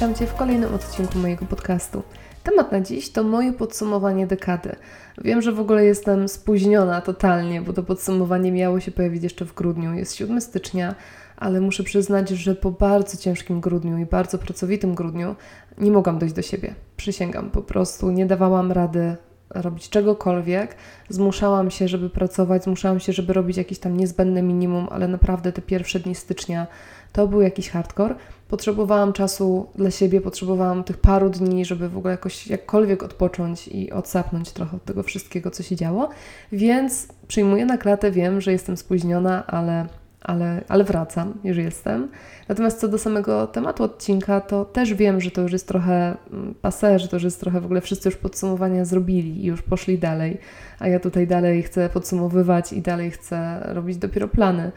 witam Cię w kolejnym odcinku mojego podcastu. Temat na dziś to moje podsumowanie dekady. Wiem, że w ogóle jestem spóźniona totalnie, bo to podsumowanie miało się pojawić jeszcze w grudniu. Jest 7 stycznia, ale muszę przyznać, że po bardzo ciężkim grudniu i bardzo pracowitym grudniu nie mogłam dojść do siebie. Przysięgam, po prostu nie dawałam rady robić czegokolwiek. Zmuszałam się, żeby pracować, zmuszałam się, żeby robić jakieś tam niezbędne minimum, ale naprawdę te pierwsze dni stycznia to był jakiś hardcore. Potrzebowałam czasu dla siebie, potrzebowałam tych paru dni, żeby w ogóle jakoś jakkolwiek odpocząć i odsapnąć trochę od tego wszystkiego, co się działo. Więc przyjmuję na klatę, wiem, że jestem spóźniona, ale ale, ale wracam, już jestem. Natomiast co do samego tematu odcinka, to też wiem, że to już jest trochę mm, paser, że to już jest trochę w ogóle wszyscy już podsumowania zrobili i już poszli dalej, a ja tutaj dalej chcę podsumowywać i dalej chcę robić dopiero plany.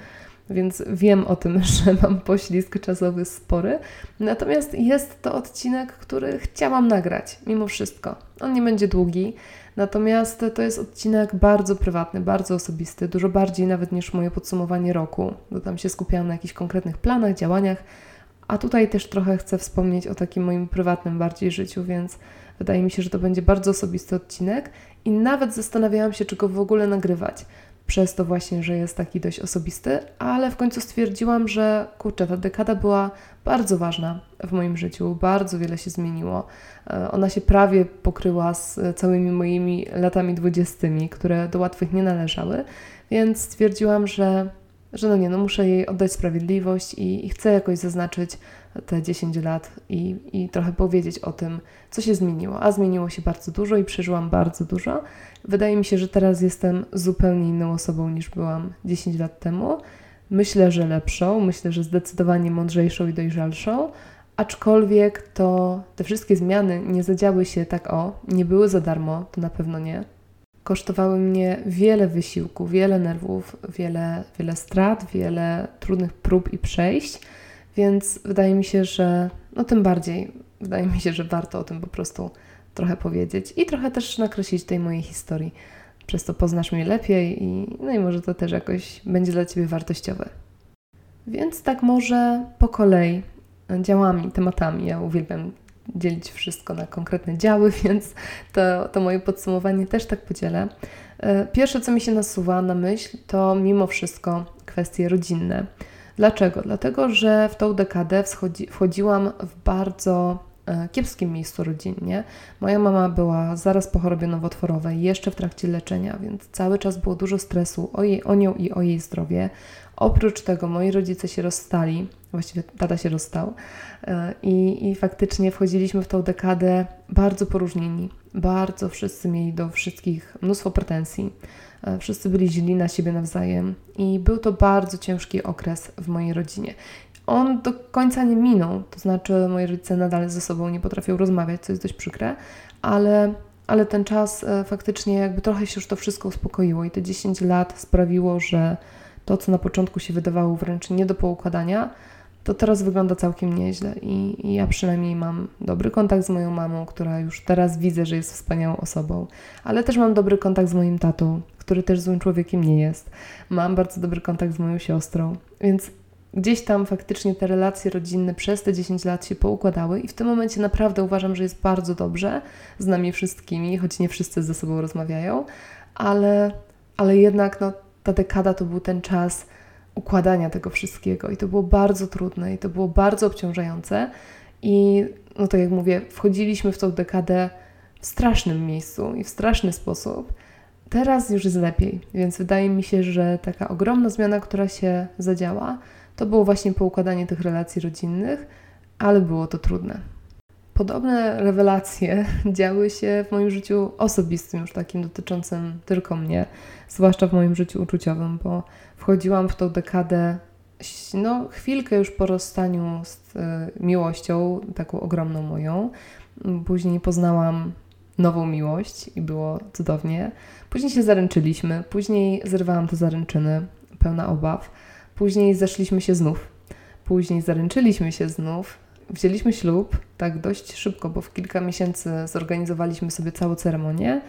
Więc wiem o tym, że mam poślizg czasowy spory. Natomiast jest to odcinek, który chciałam nagrać, mimo wszystko. On nie będzie długi. Natomiast to jest odcinek bardzo prywatny, bardzo osobisty, dużo bardziej nawet niż moje podsumowanie roku, bo tam się skupiałam na jakichś konkretnych planach, działaniach, a tutaj też trochę chcę wspomnieć o takim moim prywatnym bardziej życiu, więc wydaje mi się, że to będzie bardzo osobisty odcinek i nawet zastanawiałam się, czy go w ogóle nagrywać przez to właśnie, że jest taki dość osobisty, ale w końcu stwierdziłam, że kurczę, ta dekada była bardzo ważna w moim życiu, bardzo wiele się zmieniło. E, ona się prawie pokryła z całymi moimi latami dwudziestymi, które do łatwych nie należały, więc stwierdziłam, że, że no nie, no muszę jej oddać sprawiedliwość i, i chcę jakoś zaznaczyć te 10 lat i, i trochę powiedzieć o tym, co się zmieniło. A zmieniło się bardzo dużo i przeżyłam bardzo dużo. Wydaje mi się, że teraz jestem zupełnie inną osobą niż byłam 10 lat temu. Myślę, że lepszą, myślę, że zdecydowanie mądrzejszą i dojrzalszą, aczkolwiek to te wszystkie zmiany nie zadziały się tak o, nie były za darmo, to na pewno nie. Kosztowały mnie wiele wysiłku, wiele nerwów, wiele, wiele strat, wiele trudnych prób i przejść, więc wydaje mi się, że no tym bardziej, wydaje mi się, że warto o tym po prostu trochę powiedzieć i trochę też nakreślić tej mojej historii. Przez to poznasz mnie lepiej i no i może to też jakoś będzie dla Ciebie wartościowe. Więc tak może po kolei działami, tematami. Ja uwielbiam dzielić wszystko na konkretne działy, więc to, to moje podsumowanie też tak podzielę. E, pierwsze, co mi się nasuwa na myśl, to mimo wszystko kwestie rodzinne. Dlaczego? Dlatego, że w tą dekadę wschodzi, wchodziłam w bardzo E, kiepskim miejscu rodzinnie. Moja mama była zaraz po chorobie nowotworowej, jeszcze w trakcie leczenia, więc cały czas było dużo stresu o, jej, o nią i o jej zdrowie. Oprócz tego moi rodzice się rozstali, właściwie tata się rozstał e, i, i faktycznie wchodziliśmy w tą dekadę bardzo poróżnieni. Bardzo wszyscy mieli do wszystkich mnóstwo pretensji. E, wszyscy byli źli na siebie nawzajem i był to bardzo ciężki okres w mojej rodzinie on do końca nie minął. To znaczy, moi rodzice nadal ze sobą nie potrafią rozmawiać, co jest dość przykre, ale, ale ten czas e, faktycznie jakby trochę się już to wszystko uspokoiło i te 10 lat sprawiło, że to, co na początku się wydawało wręcz nie do poukładania, to teraz wygląda całkiem nieźle I, i ja przynajmniej mam dobry kontakt z moją mamą, która już teraz widzę, że jest wspaniałą osobą, ale też mam dobry kontakt z moim tatą, który też złym człowiekiem nie jest. Mam bardzo dobry kontakt z moją siostrą, więc gdzieś tam faktycznie te relacje rodzinne przez te 10 lat się poukładały i w tym momencie naprawdę uważam, że jest bardzo dobrze z nami wszystkimi, choć nie wszyscy ze sobą rozmawiają, ale, ale jednak no, ta dekada to był ten czas układania tego wszystkiego i to było bardzo trudne i to było bardzo obciążające i no tak jak mówię, wchodziliśmy w tą dekadę w strasznym miejscu i w straszny sposób. Teraz już jest lepiej, więc wydaje mi się, że taka ogromna zmiana, która się zadziała, to było właśnie poukładanie tych relacji rodzinnych, ale było to trudne. Podobne rewelacje działy się w moim życiu osobistym, już takim dotyczącym tylko mnie, zwłaszcza w moim życiu uczuciowym, bo wchodziłam w tą dekadę, no, chwilkę już po rozstaniu z y, miłością, taką ogromną moją. Później poznałam nową miłość i było cudownie. Później się zaręczyliśmy, później zrywałam te zaręczyny, pełna obaw. Później zeszliśmy się znów. Później zaręczyliśmy się znów. Wzięliśmy ślub tak dość szybko, bo w kilka miesięcy zorganizowaliśmy sobie całą ceremonię.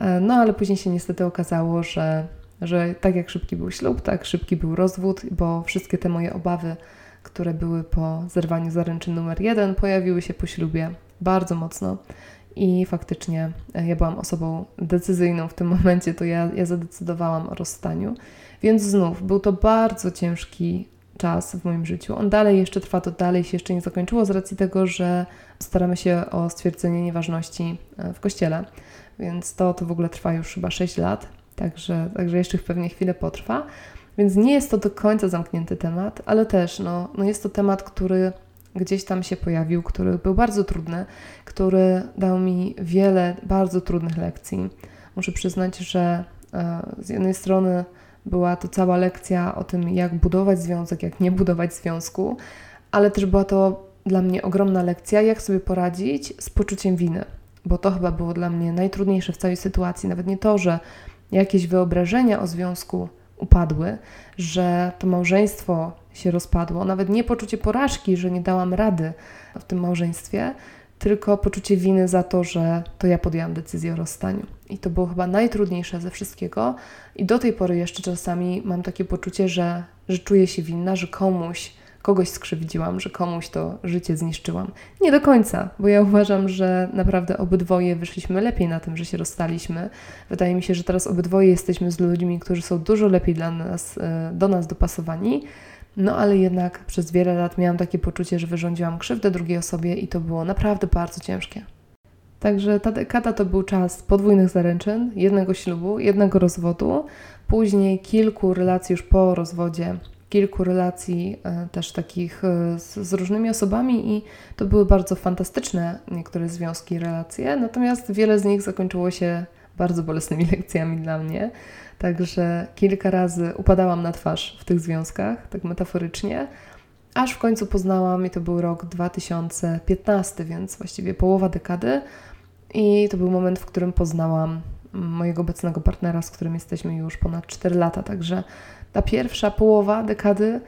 E, no ale później się niestety okazało, że, że tak jak szybki był ślub, tak szybki był rozwód, bo wszystkie te moje obawy które były po zerwaniu zaręczyn numer jeden, pojawiły się po ślubie bardzo mocno. I faktycznie e, ja byłam osobą decyzyjną w tym momencie, to ja, ja zadecydowałam o rozstaniu. Więc znów był to bardzo ciężki czas w moim życiu. On dalej jeszcze trwa, to dalej się jeszcze nie zakończyło z racji tego, że staramy się o stwierdzenie nieważności e, w kościele. Więc to, to w ogóle trwa już chyba 6 lat, także, także jeszcze pewnie chwilę potrwa. Więc nie jest to do końca zamknięty temat, ale też no, no jest to temat, który gdzieś tam się pojawił, który był bardzo trudny, który dał mi wiele bardzo trudnych lekcji. Muszę przyznać, że e, z jednej strony była to cała lekcja o tym, jak budować związek, jak nie budować związku, ale też była to dla mnie ogromna lekcja, jak sobie poradzić z poczuciem winy, bo to chyba było dla mnie najtrudniejsze w całej sytuacji. Nawet nie to, że jakieś wyobrażenia o związku upadły, że to małżeństwo się rozpadło, nawet nie poczucie porażki, że nie dałam rady w tym małżeństwie, tylko poczucie winy za to, że to ja podjęłam decyzję o rozstaniu. I to było chyba najtrudniejsze ze wszystkiego. I do tej pory jeszcze czasami mam takie poczucie, że, że czuję się winna, że komuś, kogoś skrzywdziłam, że komuś to życie zniszczyłam. Nie do końca, bo ja uważam, że naprawdę obydwoje wyszliśmy lepiej na tym, że się rozstaliśmy. Wydaje mi się, że teraz obydwoje jesteśmy z ludźmi, którzy są dużo lepiej dla nas, e, do nas dopasowani no ale jednak przez wiele lat miałam takie poczucie, że wyrządziłam krzywdę drugiej osobie i to było naprawdę bardzo ciężkie. Także ta dekada to był czas podwójnych zaręczyn, jednego ślubu, jednego rozwodu, później kilku relacji już po rozwodzie, kilku relacji e, też takich e, z, z, różnymi osobami i to były bardzo fantastyczne niektóre związki i relacje, natomiast wiele z nich zakończyło się bardzo bolesnymi lekcjami dla mnie. Także kilka razy upadałam na twarz w tych związkach, tak metaforycznie, aż w końcu poznałam, i to był rok 2015, więc właściwie połowa dekady. I to był moment, w którym poznałam mojego obecnego partnera, z którym jesteśmy już ponad 4 lata. Także ta pierwsza połowa dekady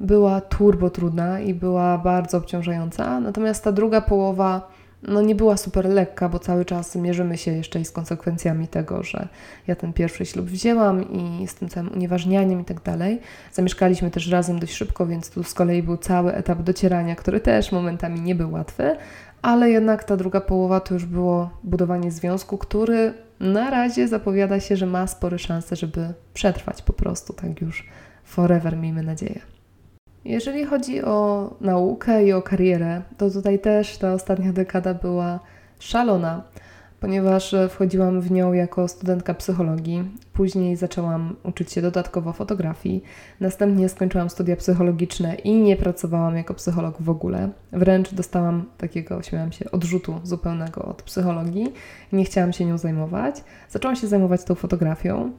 była turbo trudna i była bardzo obciążająca, natomiast ta druga połowa no nie była super lekka, bo cały czas mierzymy się jeszcze i z konsekwencjami tego, że ja ten pierwszy ślub wzięłam i z tym całym unieważnianiem i tak dalej. Zamieszkaliśmy też razem dość szybko, więc tu z kolei był cały etap docierania, który też momentami nie był łatwy, ale jednak ta druga połowa to już było budowanie związku, który na razie zapowiada się, że ma spore szanse, żeby przetrwać po prostu tak już forever, miejmy nadzieję. Jeżeli chodzi o naukę i o karierę, to tutaj też ta ostatnia dekada była szalona, ponieważ wchodziłam w nią jako studentka psychologii. Później zaczęłam uczyć się dodatkowo fotografii. Następnie skończyłam studia psychologiczne i nie pracowałam jako psycholog w ogóle. Wręcz dostałam takiego, śmiałam się, odrzutu zupełnego od psychologii. Nie chciałam się nią zajmować. Zaczęłam się zajmować tą fotografią.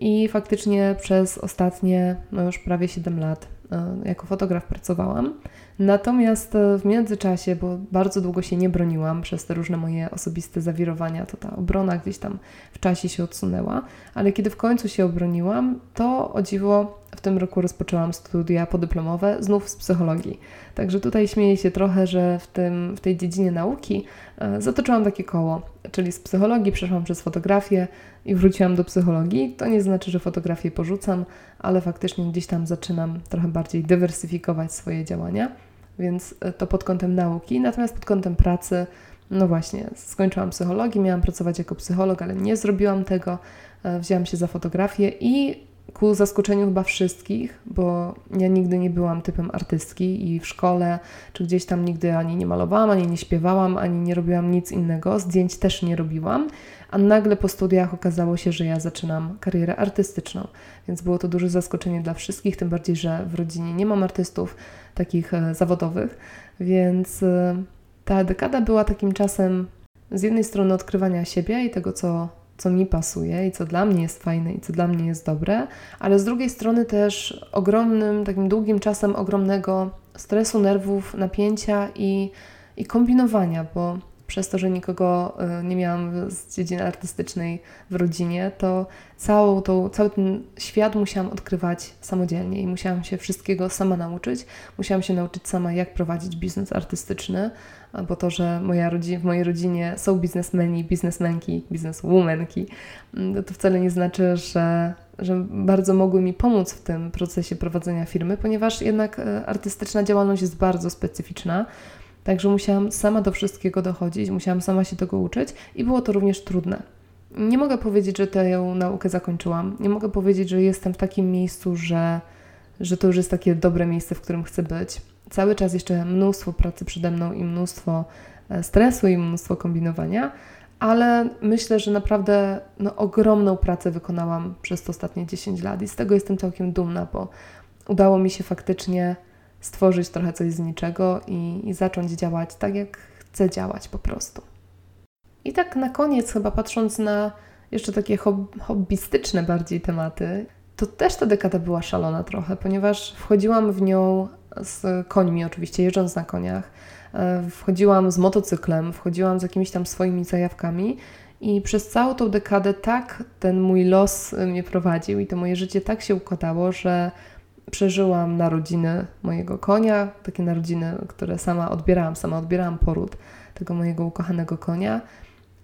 I faktycznie przez ostatnie no już prawie 7 lat E, jako fotograf pracowałam. Natomiast e, w międzyczasie, bo bardzo długo się nie broniłam przez te różne moje osobiste zawirowania, to ta obrona gdzieś tam w czasie się odsunęła, ale kiedy w końcu się obroniłam, to o dziwo w tym roku rozpoczęłam studia podyplomowe znów z psychologii. Także tutaj śmieję się trochę, że w, tym, w tej dziedzinie nauki e, zatoczyłam takie koło, czyli z psychologii przeszłam przez fotografię i wróciłam do psychologii. To nie znaczy, że fotografię porzucam, ale faktycznie gdzieś tam zaczynam trochę bardziej dywersyfikować swoje działania, więc e, to pod kątem nauki. Natomiast pod kątem pracy, no właśnie, skończyłam psychologię, miałam pracować jako psycholog, ale nie zrobiłam tego. E, wzięłam się za fotografię i ku zaskoczeniu chyba wszystkich, bo ja nigdy nie byłam typem artystki i w szkole, czy gdzieś tam nigdy ani nie malowałam, ani nie śpiewałam, ani nie robiłam nic innego, zdjęć też nie robiłam, a nagle po studiach okazało się, że ja zaczynam karierę artystyczną, więc było to duże zaskoczenie dla wszystkich, tym bardziej, że w rodzinie nie mam artystów takich e, zawodowych, więc e, ta dekada była takim czasem z jednej strony odkrywania siebie i tego, co co mi pasuje i co dla mnie jest fajne i co dla mnie jest dobre, ale z drugiej strony też ogromnym, takim długim czasem ogromnego stresu, nerwów, napięcia i, i kombinowania, bo przez to, że nikogo y, nie miałam z dziedziny artystycznej w rodzinie, to całą tą, cały ten świat musiałam odkrywać samodzielnie i musiałam się wszystkiego sama nauczyć. Musiałam się nauczyć sama, jak prowadzić biznes artystyczny, bo to, że moja rodzina, w mojej rodzinie są biznesmeni, biznesmenki, bizneswomanki, mm, to wcale nie znaczy, że, że bardzo mogły mi pomóc w tym procesie prowadzenia firmy, ponieważ jednak e, artystyczna działalność jest bardzo specyficzna. Także musiałam sama do wszystkiego dochodzić, musiałam sama się tego uczyć i było to również trudne. Nie mogę powiedzieć, że tę naukę zakończyłam. Nie mogę powiedzieć, że jestem w takim miejscu, że, że to już jest takie dobre miejsce, w którym chcę być. Cały czas jeszcze mnóstwo pracy przede mną i mnóstwo e, stresu i mnóstwo kombinowania, ale myślę, że naprawdę no, ogromną pracę wykonałam przez te ostatnie 10 lat i z tego jestem całkiem dumna, bo udało mi się faktycznie stworzyć trochę coś z niczego i, i zacząć działać tak, jak chcę działać po prostu. I tak na koniec, chyba patrząc na jeszcze takie hob hobbystyczne bardziej tematy, to też ta dekada była szalona trochę, ponieważ wchodziłam w nią z końmi, oczywiście jeżdżąc na koniach, e, wchodziłam z motocyklem, wchodziłam z jakimiś tam swoimi zajawkami. I przez całą tą dekadę tak ten mój los mnie prowadził i to moje życie tak się układało, że przeżyłam narodziny mojego konia, takie narodziny, które sama odbierałam, sama odbierałam poród tego mojego ukochanego konia.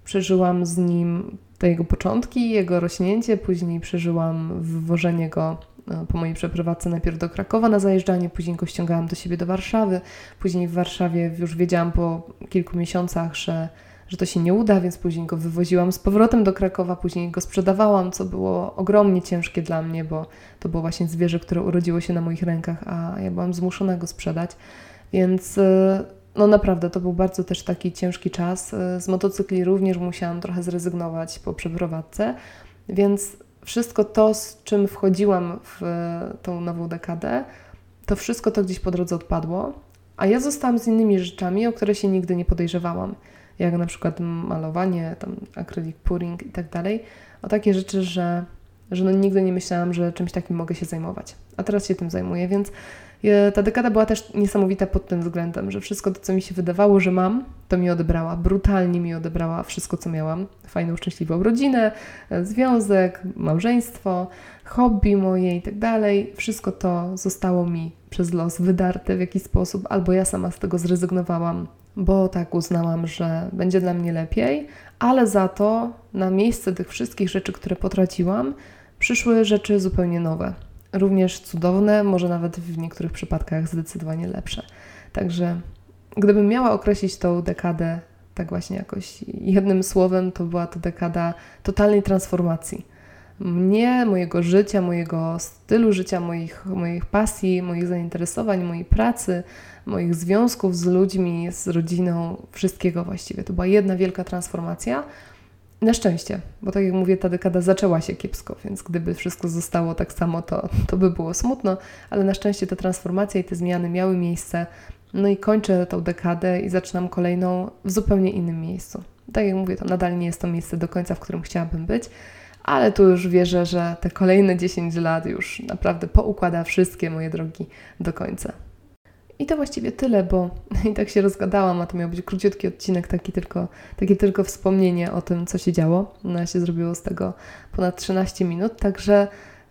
Przeżyłam z nim te jego początki, jego rośnięcie, później przeżyłam wwożenie go e, po mojej przeprowadzce najpierw do Krakowa na zajeżdżanie, później go ściągałam do siebie do Warszawy. Później w Warszawie już wiedziałam po kilku miesiącach, że że to się nie uda, więc później go wywoziłam z powrotem do Krakowa, później go sprzedawałam, co było ogromnie ciężkie dla mnie, bo to było właśnie zwierzę, które urodziło się na moich rękach, a ja byłam zmuszona go sprzedać. Więc y, no naprawdę to był bardzo też taki ciężki czas. Y, z motocykli również musiałam trochę zrezygnować po przeprowadzce, więc wszystko to, z czym wchodziłam w tą nową dekadę, to wszystko to gdzieś po drodze odpadło, a ja zostałam z innymi rzeczami, o które się nigdy nie podejrzewałam jak na przykład malowanie, tam akrylik, pouring i tak dalej, o takie rzeczy, że, że no nigdy nie myślałam, że czymś takim mogę się zajmować. A teraz się tym zajmuję, więc e, ta dekada była też niesamowita pod tym względem, że wszystko to, co mi się wydawało, że mam, to mi odebrała. Brutalnie mi odebrała wszystko, co miałam. Fajną, szczęśliwą rodzinę, e, związek, małżeństwo, hobby moje i tak dalej. Wszystko to zostało mi przez los wydarte w jakiś sposób, albo ja sama z tego zrezygnowałam, bo tak uznałam, że będzie dla mnie lepiej, ale za to na miejsce tych wszystkich rzeczy, które potraciłam, przyszły rzeczy zupełnie nowe. Również cudowne, może nawet w niektórych przypadkach zdecydowanie lepsze. Także gdybym miała określić tą dekadę tak właśnie jakoś jednym słowem, to była to dekada totalnej transformacji. Mnie, mojego życia, mojego stylu życia, moich, moich pasji, moich zainteresowań, mojej pracy, moich związków z ludźmi, z rodziną, wszystkiego właściwie. To była jedna wielka transformacja. Na szczęście, bo tak jak mówię, ta dekada zaczęła się kiepsko, więc gdyby wszystko zostało tak samo, to, to by było smutno, ale na szczęście ta transformacja i te zmiany miały miejsce. No i kończę tą dekadę i zaczynam kolejną w zupełnie innym miejscu. Tak jak mówię, to nadal nie jest to miejsce do końca, w którym chciałabym być, ale tu już wierzę, że te kolejne 10 lat już naprawdę poukłada wszystkie moje drogi do końca. I to właściwie tyle, bo i tak się rozgadałam, a to miał być króciutki odcinek, taki tylko, takie tylko wspomnienie o tym, co się działo. No, się zrobiło z tego ponad 13 minut, także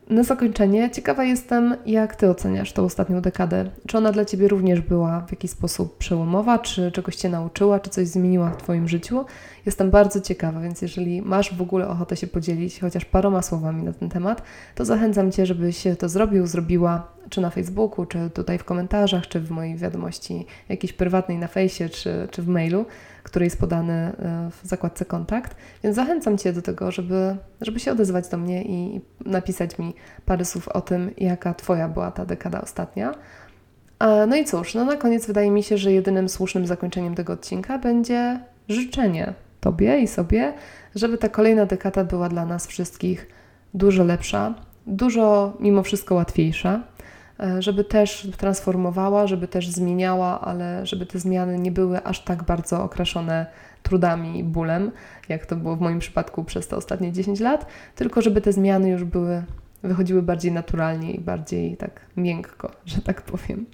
na zakończenie ciekawa jestem, jak Ty oceniasz tą ostatnią dekadę. Czy ona dla Ciebie również była w jakiś sposób przełomowa, czy czegoś Cię nauczyła, czy coś zmieniła w Twoim życiu? Jestem bardzo ciekawa, więc jeżeli masz w ogóle ochotę się podzielić chociaż paroma słowami na ten temat, to zachęcam Cię, żebyś to zrobił, zrobiła, czy na Facebooku, czy tutaj w komentarzach, czy w mojej wiadomości jakiejś prywatnej na fejsie, czy, czy w mailu który jest podany e, w zakładce kontakt. Więc zachęcam Cię do tego, żeby, żeby się odezwać do mnie i napisać mi parę słów o tym, jaka Twoja była ta dekada ostatnia. No i cóż, no na koniec wydaje mi się, że jedynym słusznym zakończeniem tego odcinka będzie życzenie Tobie i sobie, żeby ta kolejna dekada była dla nas wszystkich dużo lepsza, dużo mimo wszystko łatwiejsza, E, żeby też transformowała, żeby też zmieniała, ale żeby te zmiany nie były aż tak bardzo okraszone trudami i bólem, jak to było w moim przypadku przez te ostatnie 10 lat, tylko żeby te zmiany już były, wychodziły bardziej naturalnie i bardziej tak miękko, że tak powiem.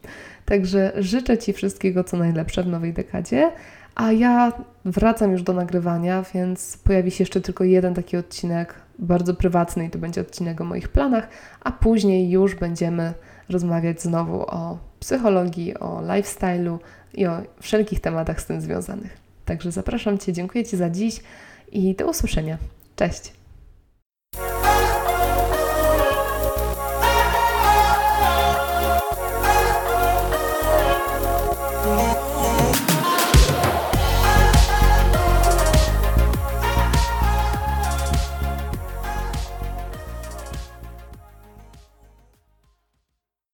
Także życzę Ci wszystkiego, co najlepsze w nowej dekadzie, A ja wracam już do nagrywania, więc pojawi się jeszcze tylko jeden taki odcinek, bardzo prywatny, i to będzie odcinek o moich planach, a później już będziemy rozmawiać znowu o psychologii, o lifestyle'u i o wszelkich tematach z tym związanych. Także zapraszam Cię, dziękuję Ci za dziś i do usłyszenia. Cześć!